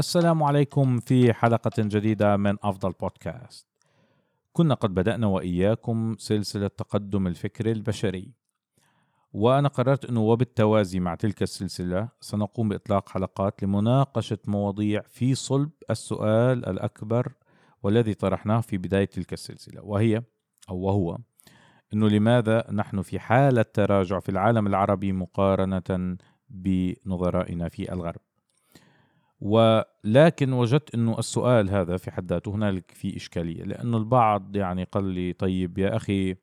السلام عليكم في حلقة جديدة من أفضل بودكاست. كنا قد بدأنا وإياكم سلسلة تقدم الفكر البشري. وأنا قررت أنه وبالتوازي مع تلك السلسلة سنقوم بإطلاق حلقات لمناقشة مواضيع في صلب السؤال الأكبر والذي طرحناه في بداية تلك السلسلة وهي أو وهو أنه لماذا نحن في حالة تراجع في العالم العربي مقارنة بنظرائنا في الغرب ولكن وجدت إنه السؤال هذا في حد ذاته هنالك في إشكالية لأنه البعض يعني قال لي طيب يا أخي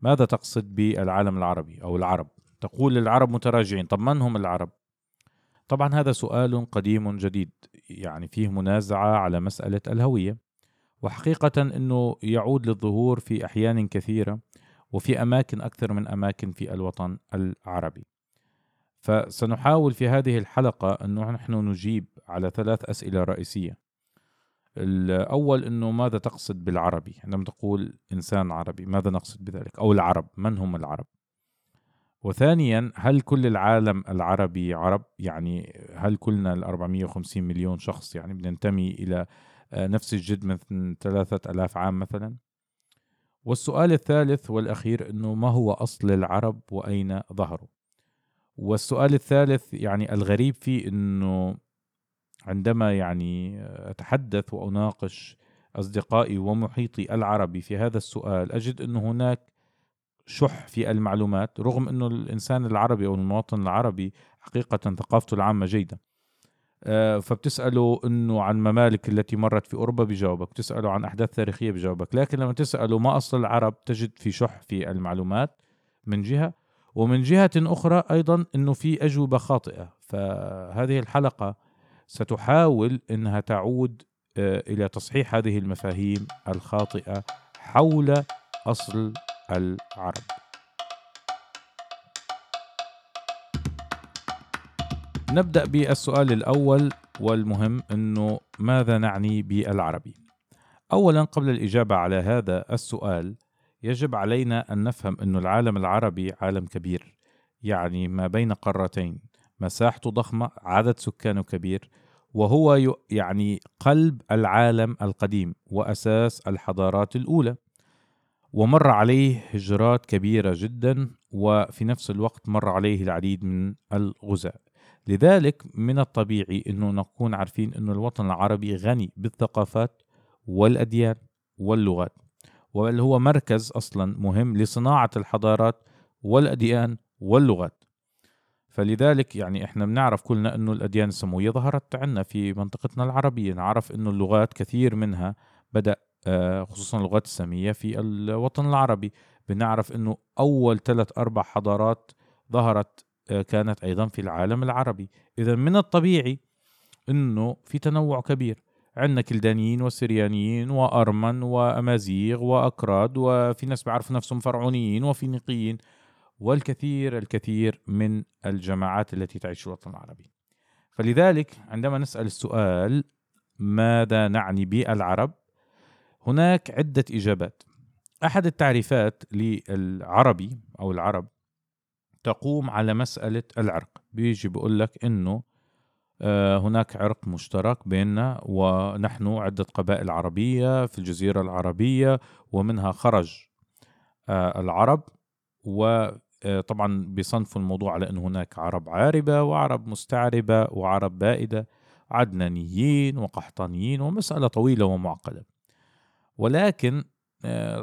ماذا تقصد بالعالم العربي أو العرب؟ تقول العرب متراجعين طب من هم العرب؟ طبعا هذا سؤال قديم جديد يعني فيه منازعة على مسألة الهوية وحقيقة إنه يعود للظهور في أحيان كثيرة وفي أماكن أكثر من أماكن في الوطن العربي. فسنحاول في هذه الحلقة أنه نحن نجيب على ثلاث أسئلة رئيسية. الأول أنه ماذا تقصد بالعربي؟ عندما تقول إنسان عربي ماذا نقصد بذلك؟ أو العرب من هم العرب؟ وثانيا هل كل العالم العربي عرب؟ يعني هل كلنا ال 450 مليون شخص يعني بننتمي إلى آه، نفس الجد من ثلاثة ألاف عام مثلا؟ والسؤال الثالث والأخير أنه ما هو أصل العرب وأين ظهروا؟ والسؤال الثالث يعني الغريب فيه إنه عندما يعني أتحدث وأناقش أصدقائي ومحيطي العربي في هذا السؤال أجد إنه هناك شح في المعلومات رغم إنه الإنسان العربي أو المواطن العربي حقيقة ثقافته العامة جيدة. آه، فبتسأله إنه عن ممالك التي مرت في أوروبا بجاوبك. بتسأله عن أحداث تاريخية بجاوبك. لكن لما تسأله ما أصل العرب تجد في شح في المعلومات من جهة ومن جهة أخرى أيضا أنه في أجوبة خاطئة. فهذه الحلقة ستحاول أنها تعود آه، إلى تصحيح هذه المفاهيم الخاطئة حول أصل العرب. نبدأ بالسؤال الأول والمهم أنه ماذا نعني بالعربي؟ أولا قبل الإجابة على هذا السؤال يجب علينا أن نفهم أن العالم العربي عالم كبير يعني ما بين قارتين مساحته ضخمة عدد سكانه كبير وهو يعني قلب العالم القديم وأساس الحضارات الأولى. ومر عليه هجرات كبيرة جدا وفي نفس الوقت مر عليه العديد من الغزاة. لذلك من الطبيعي أنه نكون عارفين أن الوطن العربي غني بالثقافات والأديان واللغات. بل هو مركز أصلا مهم لصناعة الحضارات والأديان واللغات. فلذلك يعني إحنا بنعرف كلنا إنه الأديان السماويه ظهرت عندنا في منطقتنا العربية. نعرف إنه اللغات كثير منها بدأ آه، خصوصا اللغات السامية في الوطن العربي. بنعرف إنه أول ثلاث أربع حضارات ظهرت آه، كانت أيضا في العالم العربي. اذا من الطبيعي إنه في تنوع كبير. عندنا كلدانيين وسريانيين وأرمن وأمازيغ وأكراد وفي ناس بيعرفوا نفسهم فرعونيين وفينيقيين والكثير الكثير من الجماعات التي تعيش في الوطن العربي. فلذلك عندما نسأل السؤال ماذا نعني بالعرب هناك عدة إجابات. أحد التعريفات للعربي أو العرب تقوم على مسألة العرق. بيجي بيقول لك إنه هناك عرق مشترك بيننا ونحن عدة قبائل عربية في الجزيرة العربية ومنها خرج آه، العرب وطبعا آه، بيصنفوا الموضوع على أن هناك عرب عاربة وعرب مستعربة وعرب بائدة عدنانيين وقحطانيين ومسألة طويلة ومعقدة. ولكن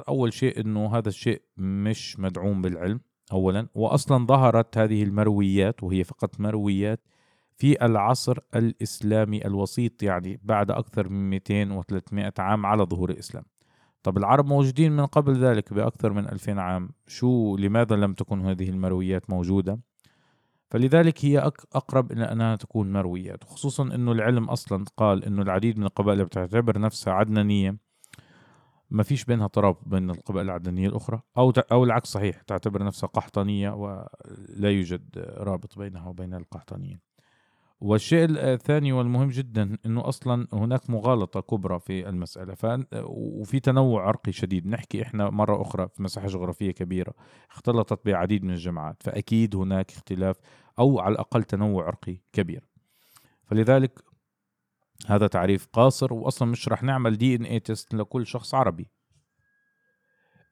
أول شيء أنه هذا الشيء مش مدعوم بالعلم أولا وأصلا ظهرت هذه المرويات وهي فقط مرويات في العصر الإسلامي الوسيط يعني بعد أكثر من 200 و300 عام على ظهور الإسلام. طب العرب موجودين من قبل ذلك بأكثر من 2000 عام. شو لماذا لم تكن هذه المرويات موجودة؟ فلذلك هي أقرب إلى أنها تكون مرويات خصوصا أنه العلم أصلا قال أنه العديد من القبائل بتعتبر نفسها عدنانية. ما فيش بينها ترابط بين القبائل العدنانية الأخرى أو أو العكس صحيح تعتبر نفسها قحطانية ولا يوجد رابط بينها وبين القحطانيين. والشيء الثاني والمهم جدا إنه أصلا هناك مغالطة كبرى في المسألة. ف وفي تنوع عرقي شديد. نحكي إحنا مرة أخرى في مساحة جغرافية كبيرة اختلطت بعديد من الجماعات. فأكيد هناك اختلاف أو على الأقل تنوع عرقي كبير. فلذلك هذا تعريف قاصر واصلا مش رح نعمل دي ان اي تيست لكل شخص عربي.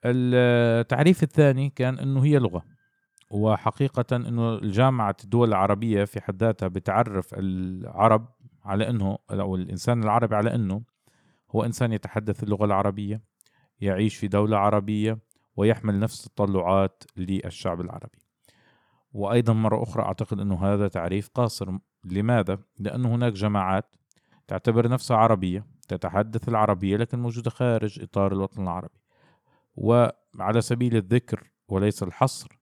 التعريف الثاني كان إنه هي لغة. وحقيقة إنه الجامعة الدول العربية في حد ذاتها بتعرف العرب على إنه أو الإنسان العربي على إنه هو إنسان يتحدث اللغة العربية يعيش في دولة عربية ويحمل نفس التطلعات للشعب العربي. وأيضا مرة أخرى أعتقد أنه هذا تعريف قاصر. لماذا؟ لأن هناك جماعات تعتبر نفسها عربية تتحدث العربية لكن موجودة خارج إطار الوطن العربي. وعلى سبيل الذكر وليس الحصر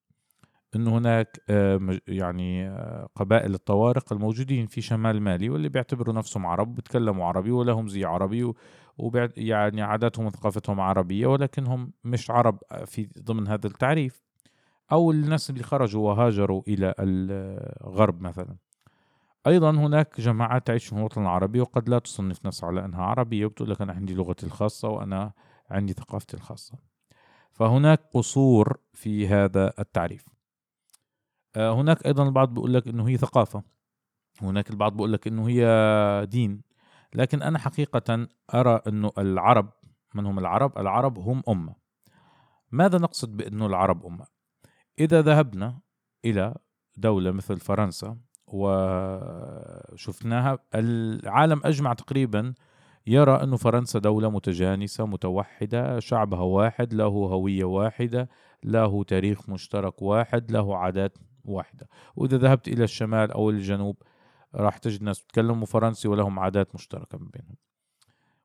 أن هناك آه، يعني آه، قبائل الطوارق الموجودين في شمال مالي واللي بيعتبروا نفسهم عرب بيتكلموا عربي ولهم زي عربي ويعني عاداتهم وثقافتهم عربية ولكنهم مش عرب في ضمن هذا التعريف. أو الناس اللي خرجوا وهاجروا إلى الغرب مثلا. أيضا هناك جماعات تعيش في الوطن العربي وقد لا تصنف نفسها على أنها عربية. وبتقول لك أنا عندي لغتي الخاصة وأنا عندي ثقافتي الخاصة. فهناك قصور في هذا التعريف. آه، هناك أيضا البعض بيقول لك أنه هي ثقافة هناك البعض بيقول لك أنه هي دين لكن أنا حقيقة أرى أنه العرب من هم العرب؟ العرب هم أمة ماذا نقصد بأنه العرب أمة؟ إذا ذهبنا إلى دولة مثل فرنسا وشفناها العالم أجمع تقريبا يرى أن فرنسا دولة متجانسة متوحدة شعبها واحد له هوية واحدة له تاريخ مشترك واحد له عادات واحدة. وإذا ذهبت إلى الشمال أو الجنوب راح تجد ناس بيتكلموا فرنسي ولهم عادات مشتركة ما بينهم.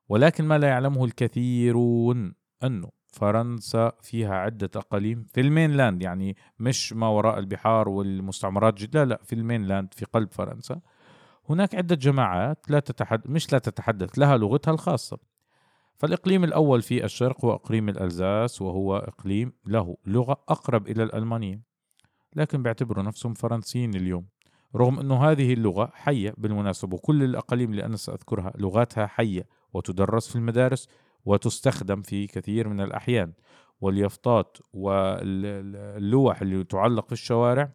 ولكن ما لا يعلمه الكثيرون أنه فرنسا فيها عدة أقاليم في ال mainland يعني مش ما وراء البحار والمستعمرات جدا لا لا في ال mainland في قلب فرنسا. هناك عدة جماعات لا تتحدث مش لا تتحدث لها لغتها الخاصة. فالإقليم الأول في الشرق هو إقليم الألزاس وهو إقليم له لغة أقرب إلى الألمانية. لكن بيعتبروا نفسهم فرنسيين اليوم. رغم أنه هذه اللغة حية بالمناسبة وكل الأقاليم اللي أنا سأذكرها لغاتها حية وتدرس في المدارس وتستخدم في كثير من الأحيان. واليافطات واللوح اللي تعلق في الشوارع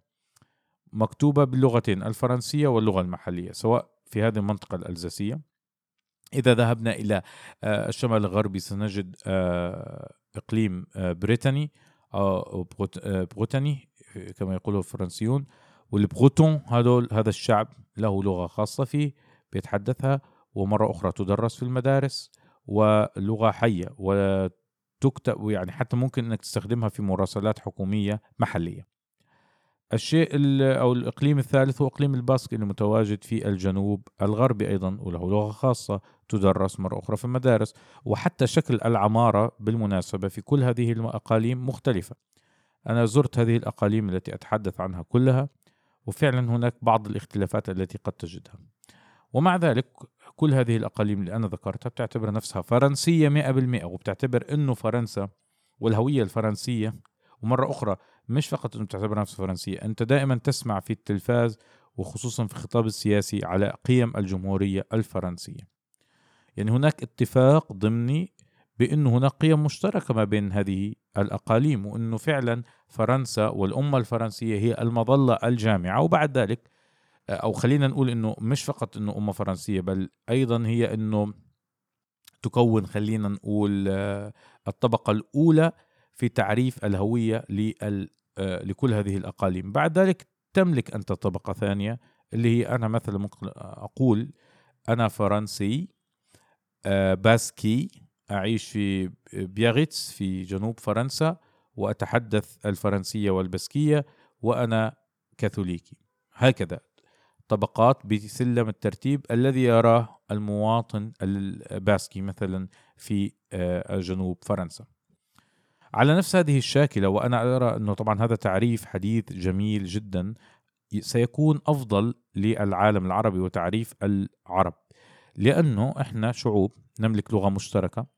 مكتوبة باللغتين الفرنسية واللغة المحلية سواء في هذه المنطقة الألزاسية. إذا ذهبنا إلى آه، الشمال الغربي سنجد آه، إقليم آه، بريتاني أو بروتاني كما يقوله الفرنسيون والبروتون هذول هذا الشعب له لغة خاصة فيه بيتحدثها ومرة أخرى تدرس في المدارس ولغة حية وتكتب يعني حتى ممكن إنك تستخدمها في مراسلات حكومية محلية. الشيء أو الإقليم الثالث هو إقليم الباسك اللي متواجد في الجنوب الغربي أيضا وله لغة خاصة تدرس مرة أخرى في المدارس وحتى شكل العمارة بالمناسبة في كل هذه الاقاليم مختلفة. أنا زرت هذه الأقاليم التي أتحدث عنها كلها وفعلا هناك بعض الاختلافات التي قد تجدها. ومع ذلك كل هذه الأقاليم اللي أنا ذكرتها بتعتبر نفسها فرنسية مئة بالمئة وبتعتبر أنه فرنسا والهوية الفرنسية. ومرة أخرى مش فقط أنه بتعتبر نفسها فرنسية أنت دائما تسمع في التلفاز وخصوصا في الخطاب السياسي على قيم الجمهورية الفرنسية. يعني هناك اتفاق ضمني بأنه هناك قيم مشتركة ما بين هذه الأقاليم وأنه فعلا فرنسا والأمة الفرنسية هي المظلة الجامعة. وبعد ذلك أو خلينا نقول إنه مش فقط إنه أمة فرنسية بل أيضا هي إنه تكون خلينا نقول آه، الطبقة الأولى في تعريف الهوية آه، لكل هذه الأقاليم. بعد ذلك تملك أنت طبقة ثانية اللي هي أنا مثلا ممكن أقول أنا فرنسي آه، باسكي أعيش في بياغيتس في جنوب فرنسا وأتحدث الفرنسية والباسكية وأنا كاثوليكي. هكذا. طبقات بسلم الترتيب الذي يراه المواطن الباسكي مثلا في آه، جنوب فرنسا. على نفس هذه الشاكلة وأنا أرى أنه طبعا هذا تعريف حديث جميل جدا سيكون أفضل للعالم العربي وتعريف العرب. لأنه إحنا شعوب نملك لغة مشتركة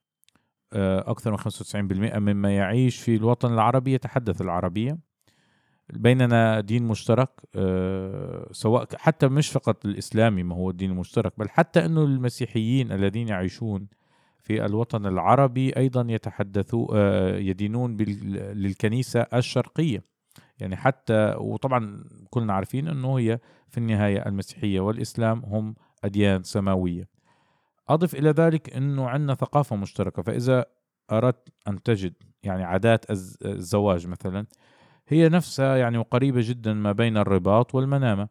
أكثر من 95% مما يعيش في الوطن العربي يتحدث العربية. بيننا دين مشترك آه، سواء حتى مش فقط الإسلامي ما هو الدين المشترك بل حتى أنه المسيحيين الذين يعيشون في الوطن العربي أيضا يتحدثوا آه، يدينون للكنيسة الشرقية. يعني حتى وطبعا كلنا عارفين أنه هي في النهاية المسيحية والإسلام هم أديان سماوية. أضف إلى ذلك أنه عندنا ثقافة مشتركة فإذا أردت أن تجد يعني عادات الزواج مثلا هي نفسها يعني وقريبة جدا ما بين الرباط والمنامة.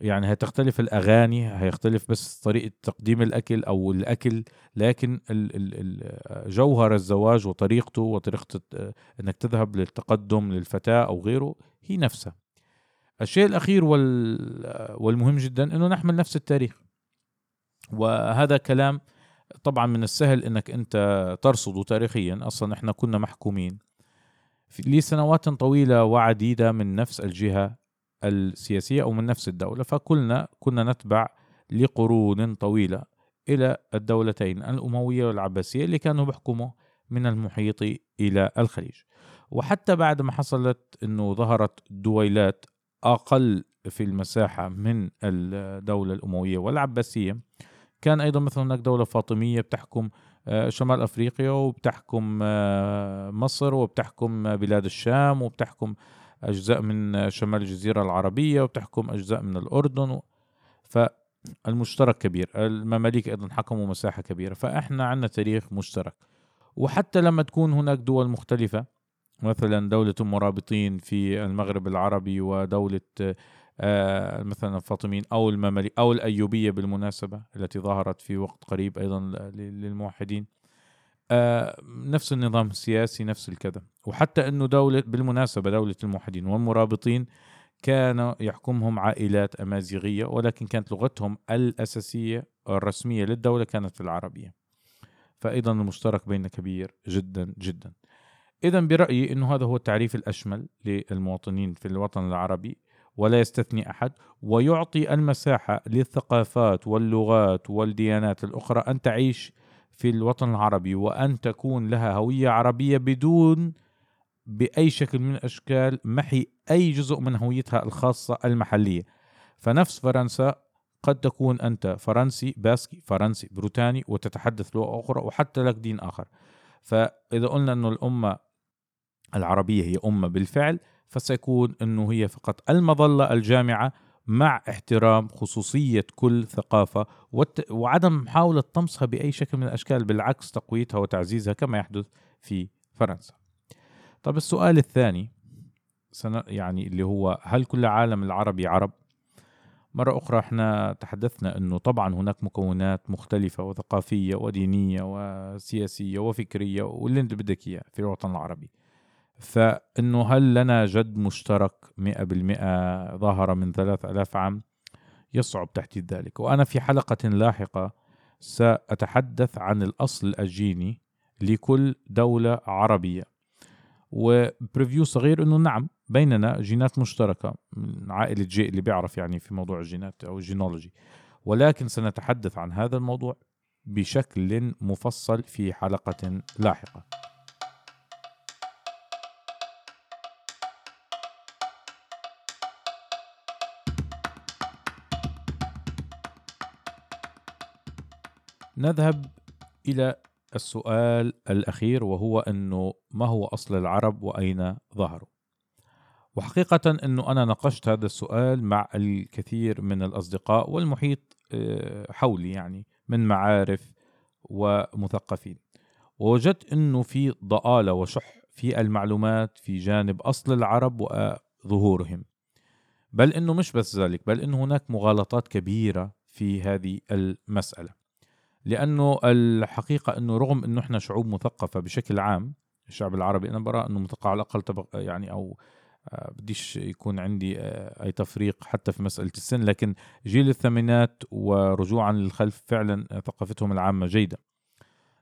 يعني هتختلف الأغاني هيختلف بس طريقة تقديم الأكل أو الأكل لكن جوهر الزواج وطريقته وطريقة أنك تذهب للتقدم للفتاة أو غيره هي نفسها. الشيء الأخير والمهم جدا أنه نحمل نفس التاريخ. وهذا كلام طبعا من السهل إنك أنت ترصده تاريخيا. أصلا إحنا كنا محكومين لسنوات طويلة وعديدة من نفس الجهة السياسية أو من نفس الدولة فكلنا كنا نتبع لقرون طويلة إلى الدولتين الأموية والعباسية اللي كانوا بيحكموا من المحيط إلى الخليج. وحتى بعد ما حصلت إنه ظهرت دويلات أقل في المساحة من الدولة الأموية والعباسية كان أيضا مثلا هناك دولة فاطمية بتحكم آه، شمال أفريقيا وبتحكم آه، مصر وبتحكم بلاد الشام وبتحكم أجزاء من شمال الجزيرة العربية وبتحكم أجزاء من الأردن فالمشترك كبير المماليك أيضا حكموا مساحة كبيرة فإحنا عندنا تاريخ مشترك. وحتى لما تكون هناك دول مختلفة مثلا دولة المرابطين في المغرب العربي ودولة آه، مثلا الفاطميين أو المماليك أو الأيوبية بالمناسبة التي ظهرت في وقت قريب أيضا للموحدين. آه، نفس النظام السياسي نفس الكذا. وحتى أنه دولة بالمناسبة دولة الموحدين والمرابطين كان يحكمهم عائلات أمازيغية ولكن كانت لغتهم الأساسية الرسمية للدولة كانت في العربية. فايضا المشترك بيننا كبير جدا جدا. اذا برأيي أنه هذا هو التعريف الأشمل للمواطنين في الوطن العربي. ولا يستثني أحد ويعطي المساحة للثقافات واللغات والديانات الأخرى أن تعيش في الوطن العربي وأن تكون لها هوية عربية بدون بأي شكل من الأشكال محي أي جزء من هويتها الخاصة المحلية. فنفس فرنسا قد تكون أنت فرنسي باسكي فرنسي بروتاني وتتحدث لغة أخرى وحتى لك دين آخر. فإذا قلنا إنه الأمة العربية هي أمة بالفعل فسيكون أنه هي فقط المظلة الجامعة مع احترام خصوصية كل ثقافة وعدم محاولة طمسها بأي شكل من الأشكال بالعكس تقويتها وتعزيزها كما يحدث في فرنسا. طب السؤال الثاني سنة يعني اللي هو هل كل عالم العربي عرب؟ مرة أخرى إحنا تحدثنا أنه طبعا هناك مكونات مختلفة وثقافية ودينية وسياسية وفكرية واللي أنت بدك إياه في الوطن العربي. فإنه هل لنا جد مشترك مئة بالمئة ظهر من ثلاث ألاف عام؟ يصعب تحديد ذلك. وأنا في حلقة لاحقة سأتحدث عن الأصل الجيني لكل دولة عربية. و preview صغير إنه نعم بيننا جينات مشتركة من عائلة J اللي بيعرف يعني في موضوع الجينات أو ال genealogy ولكن سنتحدث عن هذا الموضوع بشكل مفصل في حلقة لاحقة. نذهب إلى السؤال الأخير وهو أنه ما هو أصل العرب وأين ظهروا؟ وحقيقة أنه أنا ناقشت هذا السؤال مع الكثير من الأصدقاء والمحيط آه، حولي يعني من معارف ومثقفين. ووجدت أنه في ضآلة وشح في المعلومات في جانب أصل العرب وظهورهم. بل أنه مش بس ذلك بل أنه هناك مغالطات كبيرة في هذه المسألة. لأنه الحقيقة أنه رغم أنه إحنا شعوب مثقفة بشكل عام الشعب العربي أنا برى أنه مثقف على الأقل طبق يعني أو آه، بديش يكون عندي آه، أي تفريق حتى في مسألة السن لكن جيل الثمانينات ورجوعا للخلف فعلا ثقافتهم العامة جيدة.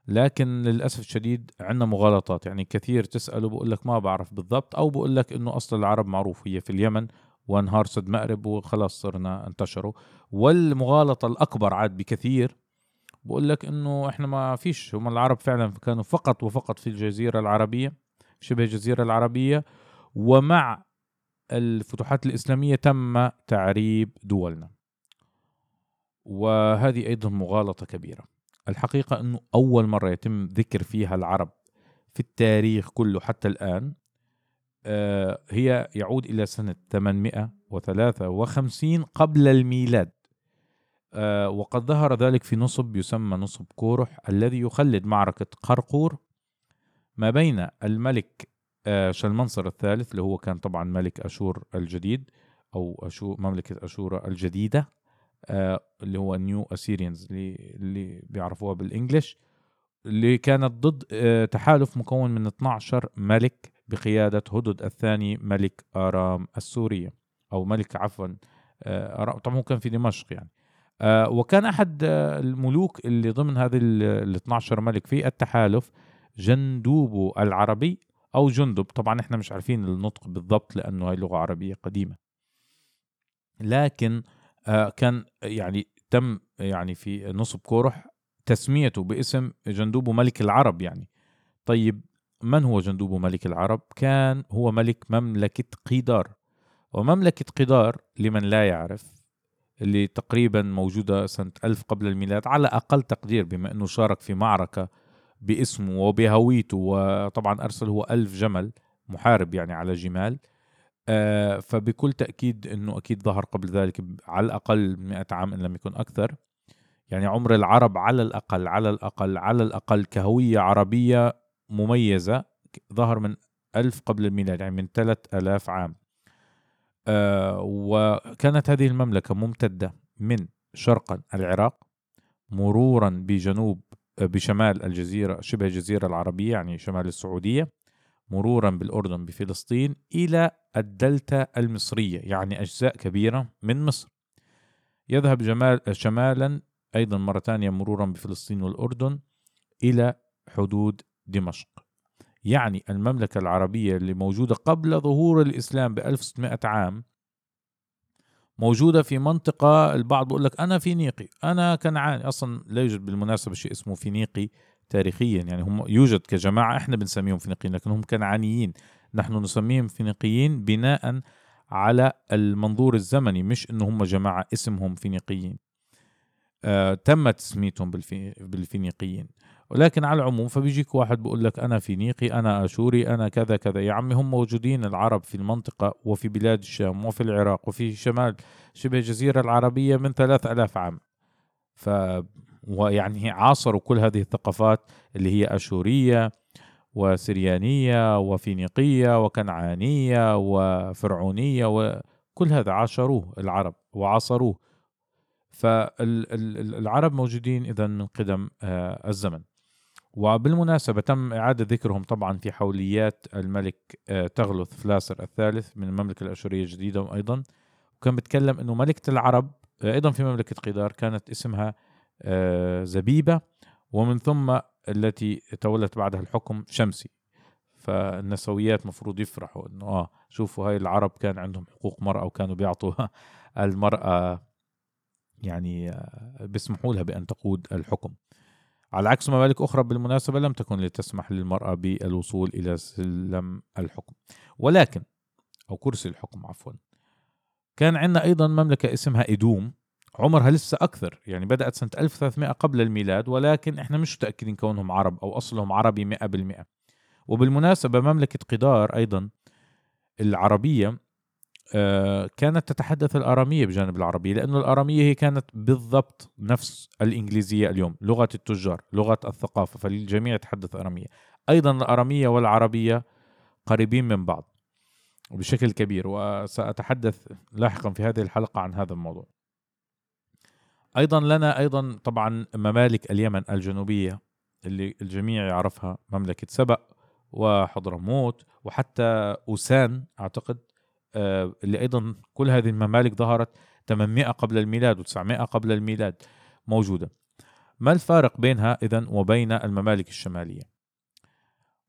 لكن للأسف الشديد عندنا مغالطات. يعني كثير تساله بقول لك ما بعرف بالضبط أو بقول لك إنه أصل العرب معروف هي في اليمن وأنهار سد مأرب وخلاص صرنا انتشروا. والمغالطة الأكبر عاد بكثير بقول لك إنه إحنا ما فيش هم العرب فعلا كانوا فقط وفقط في الجزيرة العربية شبه الجزيرة العربية ومع الفتوحات الإسلامية تم تعريب دولنا. وهذه أيضا مغالطة كبيرة. الحقيقة إنه أول مرة يتم ذكر فيها العرب في التاريخ كله حتى الآن آه، هي يعود إلى سنة 853 قبل الميلاد. وقد ظهر ذلك في نصب يسمى نصب كورخ الذي يخلد معركة قرقور ما بين الملك آه، شلمنصر الثالث اللي هو كان طبعا ملك أشور الجديد أو أشور مملكة أشور الجديدة آه، اللي هو Neo Assyrians اللي, اللي بيعرفوها بال English اللي كانت ضد تحالف مكون من 12 ملك بقيادة هدد الثاني ملك آرام السورية أو ملك عفوا طبعا هو كان في دمشق يعني. آه، وكان أحد الملوك اللي ضمن هذه ال 12 ملك في التحالف جندوب العربي أو جندب. طبعا إحنا مش عارفين النطق بالضبط لأنه هي لغة عربية قديمة. لكن آه، كان يعني تم يعني في نصب كورح تسميته باسم جندوب ملك العرب يعني. طيب من هو جندوب ملك العرب؟ كان هو ملك مملكة قيدار ومملكة قيدار لمن لا يعرف اللي تقريبا موجودة سنة ألف قبل الميلاد على أقل تقدير بما أنه شارك في معركة باسمه وبهويته وطبعا أرسل هو ألف جمل محارب يعني على جمال. آه فبكل تأكيد أنه أكيد ظهر قبل ذلك على الأقل 100 عام إن لم يكن أكثر. يعني عمر العرب على الأقل على الأقل على الأقل كهوية عربية مميزة ظهر من ألف قبل الميلاد يعني من ثلاث ألاف عام. وكانت هذه المملكة ممتدة من شرقا العراق مرورا بجنوب آه، بشمال الجزيرة شبه الجزيرة العربية يعني شمال السعودية مرورا بالأردن بفلسطين إلى الدلتا المصرية يعني أجزاء كبيرة من مصر. يذهب جمال شمالا أيضا مرة ثانية مرورا بفلسطين والأردن إلى حدود دمشق. يعني المملكة العربية اللي موجودة قبل ظهور الإسلام ب 1600 عام موجودة في منطقة البعض بيقول لك أنا فينيقي أنا كنعاني. أصلا لا يوجد بالمناسبة شيء اسمه فينيقي تاريخيا يعني هم يوجد كجماعة إحنا بنسميهم فينيقيين لكن هم كنعانيين. نحن نسميهم فينيقيين بناء على المنظور الزمني مش إنه هم جماعة اسمهم فينيقيين. تم تسميتهم بالفي... بالفينيقيين. ولكن على العموم فبيجيك واحد بيقول لك أنا فينيقي أنا أشوري أنا كذا كذا. يا عمي هم موجودين العرب في المنطقة وفي بلاد الشام وفي العراق وفي شمال شبه الجزيرة العربية من ثلاث ألاف عام. ف ويعني عاصروا كل هذه الثقافات اللي هي أشورية وسريانية وفينيقية وكنعانية وفرعونية وكل هذا عاشروه العرب وعاصروه. فالعرب موجودين إذا من قدم آه، الزمن. وبالمناسبة تم إعادة ذكرهم طبعا في حوليات الملك آه، تغلث فلاسر الثالث من المملكة الأشورية الجديدة أيضا وكان بيتكلم أنه ملكة العرب آه، أيضا في مملكة قيدار كانت اسمها زبيبة ومن ثم التي تولت بعدها الحكم شمسي. فالنسويات مفروض يفرحوا إنه آه شوفوا هاي العرب كان عندهم حقوق مرأة وكانوا بيعطوا المرأة يعني بيسمحوا لها بأن تقود الحكم. على عكس ممالك أخرى بالمناسبة لم تكن لتسمح للمرأة بالوصول إلى سلم الحكم. ولكن أو كرسي الحكم عفوا كان عندنا أيضا مملكة اسمها إدوم. عمرها لسه أكثر يعني بدأت سنة 1300 قبل الميلاد ولكن إحنا مش متأكدين كونهم عرب أو أصلهم عربي 100% وبالمناسبة مملكة قدار أيضا العربية آه، كانت تتحدث الآرامية بجانب العربية لأن الآرامية هي كانت بالضبط نفس الإنجليزية اليوم لغة التجار لغة الثقافة فالجميع يتحدث آرامية. أيضا الآرامية والعربية قريبين من بعض بشكل كبير وسأتحدث لاحقا في هذه الحلقة عن هذا الموضوع. أيضا لنا أيضا طبعا ممالك اليمن الجنوبية اللي الجميع يعرفها مملكة سبأ وحضرموت وحتى أوسان أعتقد. آه، اللي أيضا كل هذه الممالك ظهرت 800 قبل الميلاد و900 قبل الميلاد موجودة. ما الفارق بينها اذا وبين الممالك الشمالية؟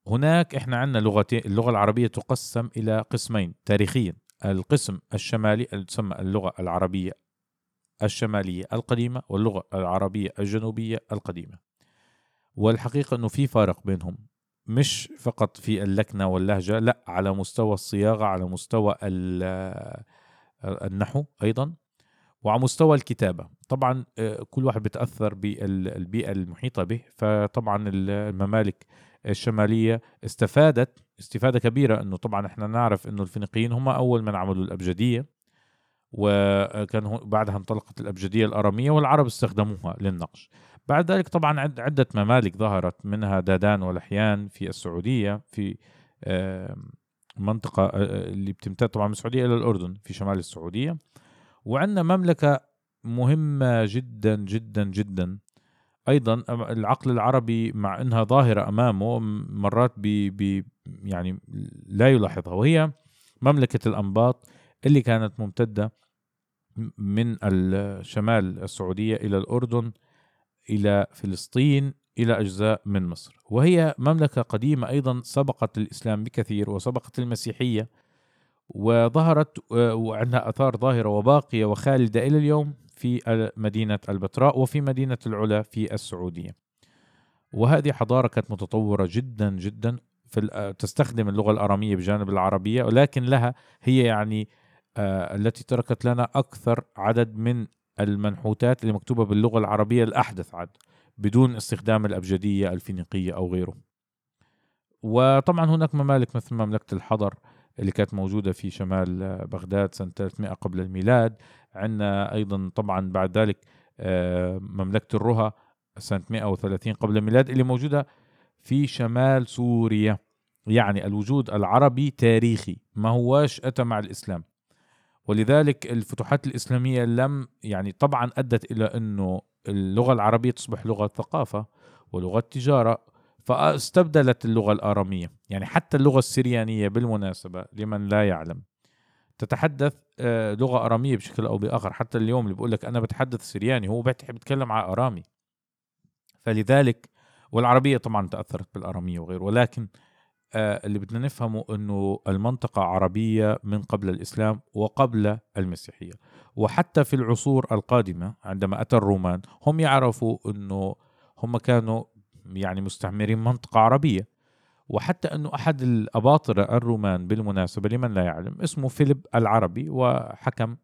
هناك إحنا عندنا لغتين اللغة العربية تقسم إلى قسمين تاريخيا. القسم الشمالي تسمى اللغة العربية الشمالية القديمة واللغة العربية الجنوبية القديمة. والحقيقة إنه في فارق بينهم. مش فقط في اللكنة واللهجة لا على مستوى الصياغة على مستوى النحو أيضا وعلى مستوى الكتابة. طبعا آه، كل واحد بيتأثر بالبيئة المحيطة به. فطبعا الممالك الشمالية استفادت استفادة كبيرة أنه طبعا إحنا نعرف أنه الفينيقيين هم أول من عملوا الأبجدية وكان بعدها انطلقت الأبجدية الأرامية والعرب استخدموها للنقش. بعد ذلك طبعا عدة ممالك ظهرت منها دادان ولحيان في السعودية في منطقة اللي بتمتد طبعا من السعودية إلى الأردن في شمال السعودية. وعندنا مملكة مهمة جدا جدا جدا. أيضا العقل العربي مع إنها ظاهرة أمامه مرات بي بي يعني لا يلاحظها. وهي مملكة الأنباط اللي كانت ممتدة من الشمال السعودية إلى الأردن. إلى فلسطين إلى أجزاء من مصر. وهي مملكة قديمة أيضا سبقت الإسلام بكثير وسبقت المسيحية وظهرت وعندها آثار ظاهرة وباقية وخالدة إلى اليوم في مدينة البتراء وفي مدينة العلا في السعودية. وهذه حضارة كانت متطورة جدا جدا في تستخدم اللغة الأرامية بجانب العربية ولكن لها هي يعني آه التي تركت لنا أكثر عدد من المنحوتات اللي مكتوبة باللغة العربية الأحدث عد بدون استخدام الأبجدية الفينيقية أو غيره. وطبعا هناك ممالك مثل مملكة الحضر اللي كانت موجودة في شمال بغداد سنة 300 قبل الميلاد. عندنا أيضا طبعا بعد ذلك آه، مملكة الرها سنة 130 قبل الميلاد اللي موجودة في شمال سوريا. يعني الوجود العربي تاريخي ما هواش أتى مع الإسلام. ولذلك الفتوحات الإسلامية لم يعني طبعا أدت إلى أنه اللغة العربية تصبح لغة ثقافة ولغة تجارة فاستبدلت اللغة الآرامية. يعني حتى اللغة السريانية بالمناسبة لمن لا يعلم. تتحدث آه، لغة آرامية بشكل أو بآخر. حتى اليوم اللي بيقول لك أنا بتحدث سرياني هو بيتكلم على آرامي. فلذلك والعربية طبعا تأثرت بالآرامية وغيره. ولكن اللي بدنا نفهمه أنه المنطقة عربية من قبل الإسلام وقبل المسيحية. وحتى في العصور القادمة عندما أتى الرومان هم يعرفوا أنه هم كانوا يعني مستعمرين منطقة عربية. وحتى أنه أحد الأباطرة الرومان بالمناسبة لمن لا يعلم اسمه فيليب العربي وحكم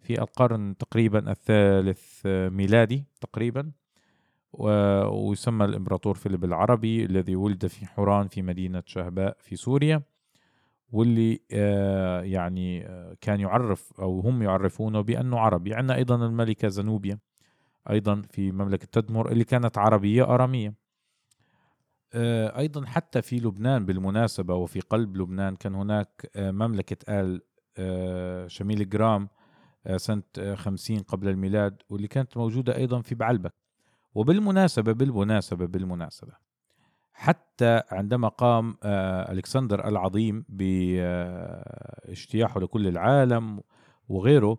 في القرن تقريبا الثالث ميلادي تقريبا. ويسمى الإمبراطور فيليب العربي الذي ولد في حوران في مدينة شهباء في سوريا واللي آه، يعني آه، كان يعرف أو هم يعرفونه بأنه عربي عندنا أيضا الملكة زنوبيا أيضا في مملكة تدمر اللي كانت عربية أرامية. آه، أيضا حتى في لبنان بالمناسبة وفي قلب لبنان كان هناك آل آه، شميل جرام سنة 50 قبل الميلاد واللي كانت موجودة أيضا في بعلبك. وبالمناسبة بالمناسبة بالمناسبة حتى عندما قام ألكسندر العظيم باجتياحه لكل العالم وغيره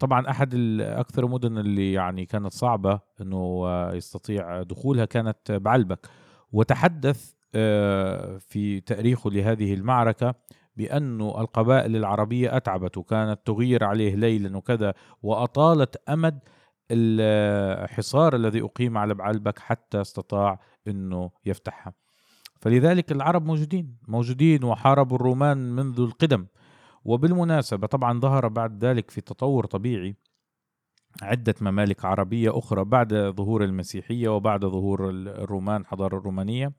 طبعا أحد أكثر المدن اللي يعني كانت صعبة إنه يستطيع دخولها كانت بعلبك. وتحدث آه، في تاريخه لهذه المعركة بأن القبائل العربية أتعبت وكانت تغير عليه ليلا وكذا وأطالت أمد الحصار الذي أقيم على بعلبك حتى استطاع أنه يفتحها. فلذلك العرب موجودين موجودين وحاربوا الرومان منذ القدم. وبالمناسبة طبعا ظهر بعد ذلك في تطور طبيعي عدة ممالك عربية أخرى بعد ظهور المسيحية وبعد ظهور الرومان الحضارة الرومانية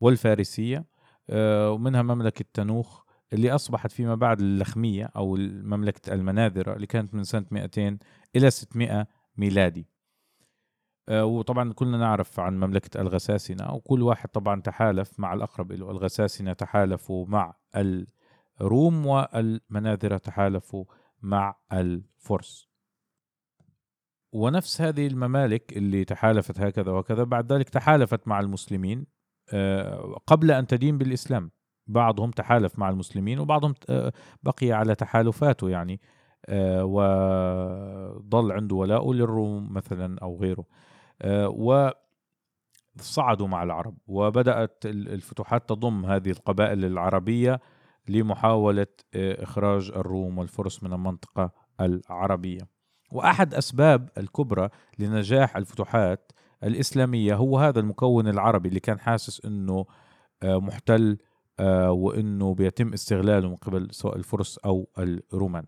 والفارسية. آه، ومنها مملكة تنوخ اللي أصبحت فيما بعد اللخمية أو مملكة المناذرة اللي كانت من سنة 200 إلى 600 ميلادي. آه، وطبعا كلنا نعرف عن مملكة الغساسنة وكل واحد طبعا تحالف مع الأقرب له الغساسنة تحالفوا مع الروم والمناذرة تحالفوا مع الفرس. ونفس هذه الممالك اللي تحالفت هكذا وكذا بعد ذلك تحالفت مع المسلمين آه، قبل أن تدين بالإسلام. بعضهم تحالف مع المسلمين وبعضهم آه، بقي على تحالفاته يعني. آه، وظل عنده ولاء للروم مثلا أو غيره وصعدوا مع العرب وبدأت الفتوحات تضم هذه القبائل العربية لمحاولة إخراج الروم والفرس من المنطقة العربية وأحد أسباب الكبرى لنجاح الفتوحات الإسلامية هو هذا المكون العربي اللي كان حاسس إنه آه، محتل آه، وإنه بيتم استغلاله من قبل سواء الفرس أو الرومان.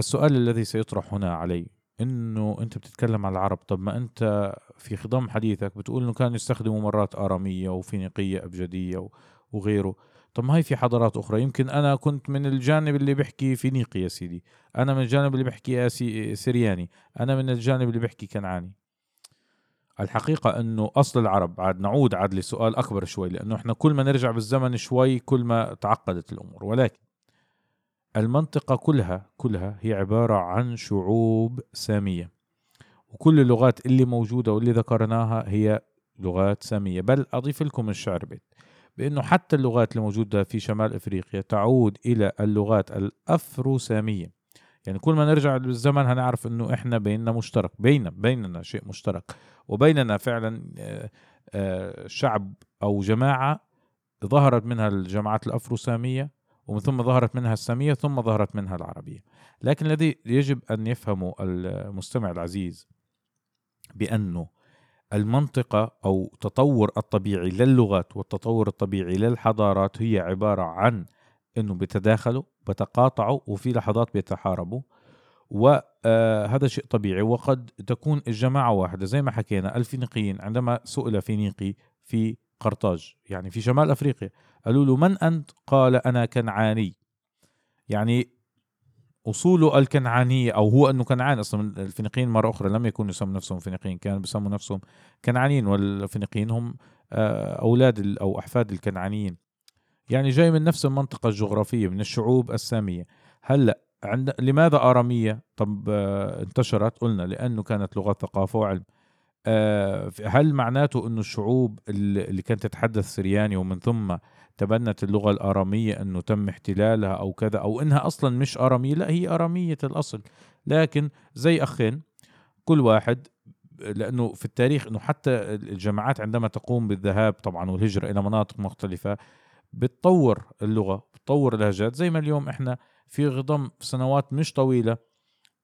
السؤال الذي سيطرح هنا علي إنه أنت بتتكلم عن العرب طب ما أنت في خضم حديثك بتقول إنه كانوا يستخدموا مرات آرامية وفينيقية أبجدية وغيره. طب ما هي في حضارات أخرى؟ يمكن أنا كنت من الجانب اللي بيحكي فينيقي يا سيدي. أنا من الجانب اللي بيحكي سرياني. أنا من الجانب اللي بيحكي كنعاني. الحقيقة أنه أصل العرب عاد نعود عاد لسؤال أكبر شوي لأنه إحنا كل ما نرجع بالزمن شوي كل ما تعقدت الأمور ولكن المنطقة كلها كلها هي عبارة عن شعوب سامية. وكل اللغات اللي موجودة واللي ذكرناها هي لغات سامية. بل أضيف لكم الشعر بيت. بأنه حتى اللغات الموجودة في شمال إفريقيا تعود إلى اللغات الأفرو سامية يعني كل ما نرجع بالزمن هنعرف إنه إحنا بيننا مشترك بيننا بيننا شيء مشترك. وبيننا فعلا آه، آه، شعب أو جماعة ظهرت منها الجماعات الأفروسامية. ومن ثم ظهرت منها السامية ثم ظهرت منها العربية. لكن الذي يجب أن يفهمه المستمع العزيز بأنه المنطقة أو تطور الطبيعي للغات والتطور الطبيعي للحضارات هي عبارة عن إنه بيتداخلوا بتقاطعوا وفي لحظات بيتحاربوا. وهذا آه، شيء طبيعي. وقد تكون الجماعة واحدة زي ما حكينا الفينيقيين. عندما سئل فينيقي في قرطاج يعني في شمال أفريقيا. قالوا له من أنت؟ قال أنا كنعاني. يعني أصوله الكنعانية أو هو أنه كنعان. أصلا الفينيقيين مرة أخرى لم يكونوا يسموا نفسهم فينيقيين كانوا بيسموا نفسهم كنعانيين والفينيقيين هم آه، أولاد أو أحفاد الكنعانيين. يعني جاي من نفس المنطقة الجغرافية من الشعوب السامية. هلأ عند لماذا آرامية؟ طب آه انتشرت؟ قلنا لأنه كانت لغة ثقافة وعلم. هل معناته أنه الشعوب اللي كانت تتحدث سرياني ومن ثم تبنت اللغة الآرامية أنه تم احتلالها أو كذا أو إنها أصلا مش آرامية لا هي آرامية الأصل. لكن زي أخين كل واحد لأنه في التاريخ إنه حتى الجماعات عندما تقوم بالذهاب طبعا والهجرة إلى مناطق مختلفة بتطور اللغة بتطور اللهجات. زي ما اليوم إحنا في غضم سنوات مش طويلة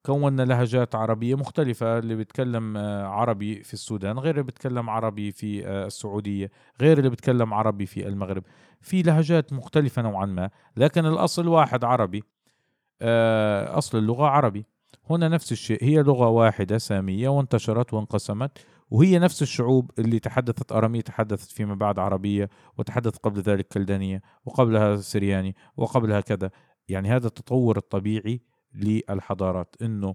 كونا لهجات عربية مختلفة اللي بيتكلم آه، عربي في السودان غير اللي بيتكلم عربي في آه، السعودية غير اللي بيتكلم عربي في المغرب. في لهجات مختلفة نوعا ما لكن الأصل واحد عربي آه، أصل اللغة عربي. هنا نفس الشيء هي لغة واحدة سامية وانتشرت وانقسمت وهي نفس الشعوب اللي تحدثت أرامية تحدثت فيما بعد عربية وتحدثت قبل ذلك كلدانية وقبلها سرياني وقبلها كذا. يعني هذا التطور الطبيعي للحضارات إنه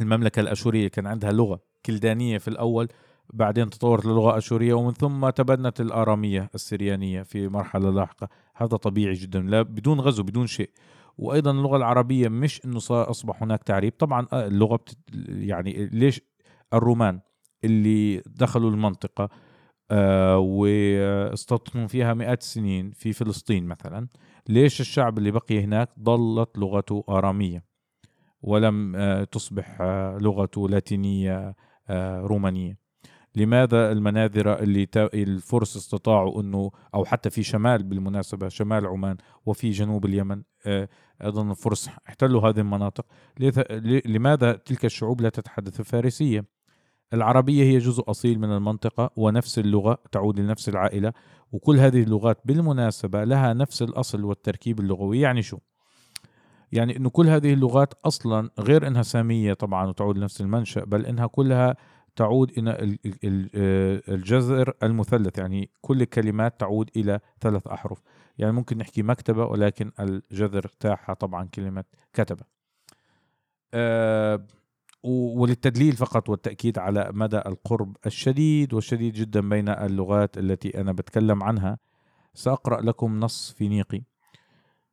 المملكة الأشورية كان عندها لغة كلدانية في الأول بعدين تطورت للغة أشورية ومن ثم تبنت الآرامية السريانية في مرحلة لاحقة. هذا طبيعي جدا لا بدون غزو بدون شيء. وأيضا اللغة العربية مش إنه أصبح هناك تعريب. طبعا آه، اللغة بتت يعني ليش الرومان اللي دخلوا المنطقة آه واستوطنوا فيها مئات السنين في فلسطين مثلا ليش الشعب اللي بقي هناك ظلت لغته آرامية ولم آه تصبح آه لغته لاتينية آه، رومانية؟ لماذا المناذرة اللي الفرس استطاعوا إنه أو حتى في شمال بالمناسبة شمال عمان وفي جنوب اليمن أيضا الفرس احتلوا هذه المناطق؟ لماذا تلك الشعوب لا تتحدث الفارسية العربية هي جزء أصيل من المنطقة ونفس اللغة تعود لنفس العائلة وكل هذه اللغات بالمناسبة لها نفس الأصل والتركيب اللغوي. يعني شو؟ يعني إنه كل هذه اللغات أصلا غير إنها سامية طبعا وتعود لنفس المنشأ بل إنها كلها تعود إلى الجذر المثلث. يعني كل الكلمات تعود إلى ثلاث أحرف. يعني ممكن نحكي مكتبة ولكن الجذر تاعها طبعا كلمة كتبة. أه وللتدليل فقط والتأكيد على مدى القرب الشديد والشديد جدا بين اللغات التي أنا بتكلم عنها. سأقرأ لكم نص فينيقي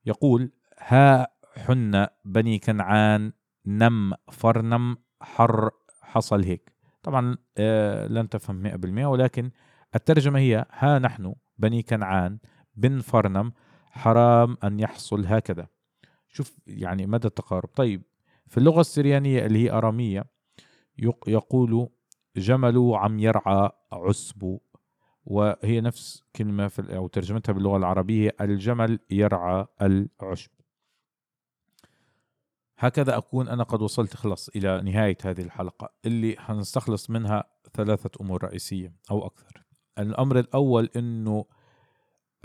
يقول ها حن بني كنعان نم فرنم حر حصل هيك. طبعا آه لن تفهم 100% ولكن الترجمة هي ها نحن بني كنعان بن فرنم حرام أن يحصل هكذا. شوف يعني مدى التقارب. طيب في اللغة السريانية اللي هي أرامية يقول جمل عم يرعى عسب وهي نفس كلمة في أو ترجمتها باللغة العربية الجمل يرعى العشب. هكذا أكون أنا قد وصلت خلص إلى نهاية هذه الحلقة اللي حنستخلص منها ثلاثة أمور رئيسية أو أكثر. الأمر الأول أنه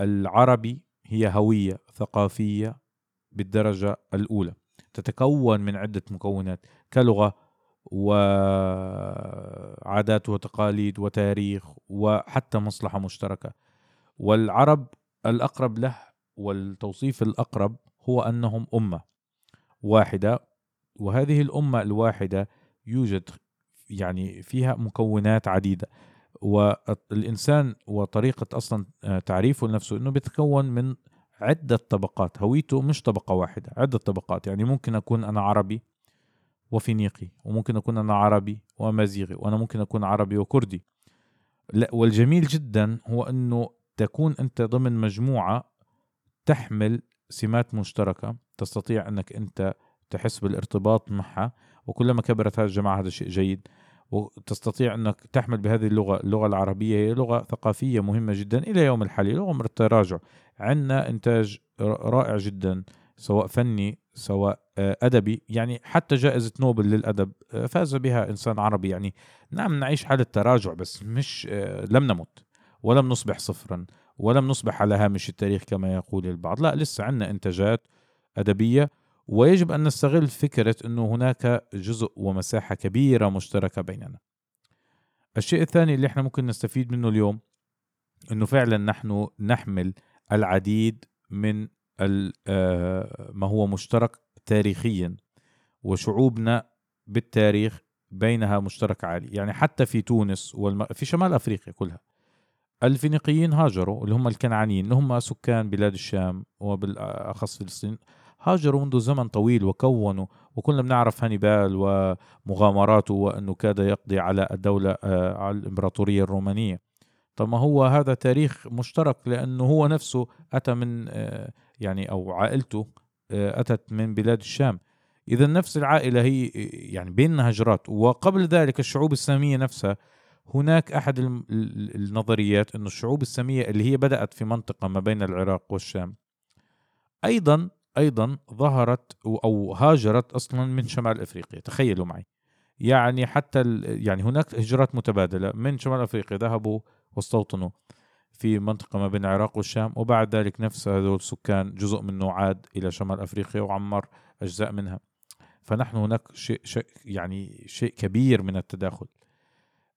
العربي هي هوية ثقافية بالدرجة الأولى. تتكون من عدة مكونات كلغة وعادات وتقاليد وتاريخ وحتى مصلحة مشتركة. والعرب الأقرب له والتوصيف الأقرب هو أنهم أمة واحدة وهذه الأمة الواحدة يوجد يعني فيها مكونات عديدة. والإنسان وطريقة أصلا تعريفه لنفسه أنه بيتكون من عدة طبقات. هويته مش طبقة واحدة عدة طبقات. يعني ممكن أكون أنا عربي وفينيقي وممكن أكون أنا عربي وأمازيغي وأنا ممكن أكون عربي وكردي. لا والجميل جدا هو أنه تكون أنت ضمن مجموعة تحمل سمات مشتركة تستطيع أنك أنت تحس بالارتباط معها وكلما كبرت هذه الجماعة هذا شيء جيد. وتستطيع أنك تحمل بهذه اللغة اللغة العربية هي لغة ثقافية مهمة جدا إلى يوم الحالي لغة التراجع عندنا إنتاج رائع جدا سواء فني سواء آه، أدبي. يعني حتى جائزة نوبل للأدب آه، فاز بها إنسان عربي. يعني نعم نعيش حالة تراجع بس مش آه، لم نمت ولم نصبح صفرا ولم نصبح على هامش التاريخ كما يقول البعض. لا لسه عندنا إنتاجات أدبية ويجب أن نستغل فكرة أنه هناك جزء ومساحة كبيرة مشتركة بيننا. الشيء الثاني اللي إحنا ممكن نستفيد منه اليوم أنه فعلا نحن نحمل العديد من آه، ما هو مشترك تاريخيا وشعوبنا بالتاريخ بينها مشترك عالي. يعني حتى في تونس والم... في شمال أفريقيا كلها الفينيقيين هاجروا اللي هم الكنعانيين اللي هم سكان بلاد الشام وبالأخص فلسطين هاجروا منذ زمن طويل وكونوا وكلنا بنعرف هانيبال ومغامراته وأنه كاد يقضي على الدولة آه، على الإمبراطورية الرومانية. طب ما هو هذا تاريخ مشترك لأنه هو نفسه أتى من آه، يعني أو عائلته آه، أتت من بلاد الشام. إذا نفس العائلة هي يعني بيننا هجرات. وقبل ذلك الشعوب السامية نفسها هناك أحد النظريات أن الشعوب السامية اللي هي بدأت في منطقة ما بين العراق والشام أيضا أيضا ظهرت أو هاجرت أصلا من شمال إفريقيا. تخيلوا معي. يعني حتى يعني هناك هجرات متبادلة. من شمال إفريقيا ذهبوا واستوطنوا في منطقة ما بين العراق والشام وبعد ذلك نفس هذول السكان جزء منه عاد إلى شمال أفريقيا وعمر أجزاء منها. فنحن هناك شيء, شيء يعني شيء كبير من التداخل.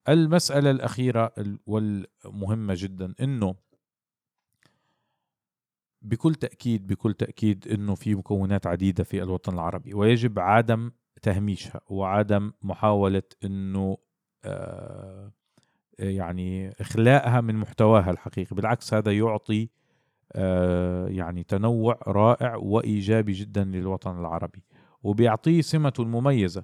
المسألة الأخيرة والمهمة جدا إنه بكل تأكيد بكل تأكيد أنه في مكونات عديدة في الوطن العربي ويجب عدم تهميشها وعدم محاولة أنه آه يعني إخلاءها من محتواها الحقيقي. بالعكس هذا يعطي آه يعني تنوع رائع وإيجابي جدا للوطن العربي وبيعطيه سمته المميزة.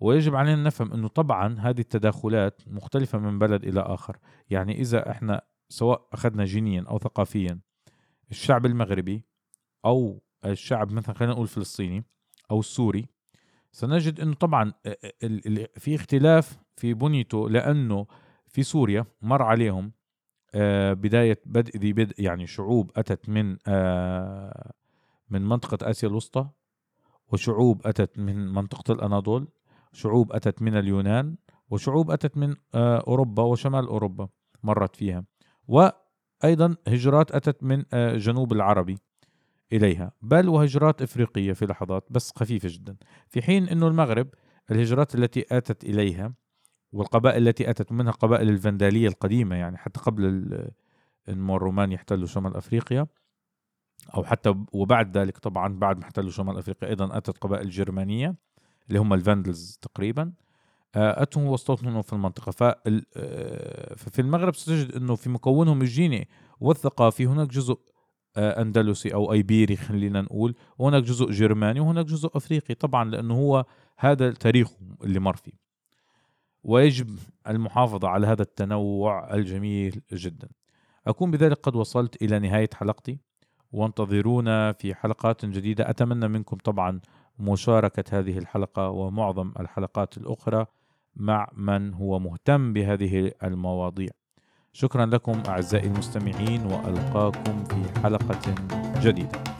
ويجب علينا نفهم أنه طبعا هذه التداخلات مختلفة من بلد إلى آخر. يعني إذا إحنا سواء أخذنا جينيا أو ثقافيا الشعب المغربي أو الشعب مثلا خلينا نقول الفلسطيني أو السوري سنجد إنه طبعا في اختلاف في بنيته لأنه في سوريا مر عليهم بداية بدء ذي بدء يعني شعوب أتت من من منطقة آسيا الوسطى وشعوب أتت من منطقة الأناضول شعوب أتت من اليونان وشعوب أتت من أوروبا وشمال أوروبا مرت فيها. و أيضا هجرات أتت من آه، جنوب العربي إليها. بل وهجرات إفريقية في لحظات بس خفيفة جدا. في حين أنه المغرب الهجرات التي أتت إليها والقبائل التي أتت منها قبائل الفندالية القديمة يعني حتى قبل أنه الرومان يحتلوا شمال أفريقيا أو حتى وبعد ذلك طبعا بعد ما احتلوا شمال أفريقيا أيضا أتت قبائل جرمانية اللي هم الفاندلز تقريبا آه، أتوا واستوطنوا في المنطقة. آه، ففي المغرب ستجد أنه في مكونهم الجيني والثقافي هناك جزء آه، أندلسي أو أيبيري خلينا نقول وهناك جزء جرماني وهناك جزء أفريقي. طبعا لأنه هو هذا تاريخه اللي مر فيه. ويجب المحافظة على هذا التنوع الجميل جدا. أكون بذلك قد وصلت إلى نهاية حلقتي. وانتظرونا في حلقات جديدة. أتمنى منكم طبعا مشاركة هذه الحلقة ومعظم الحلقات الأخرى مع من هو مهتم بهذه المواضيع. شكرا لكم أعزائي المستمعين وألقاكم في حلقة جديدة.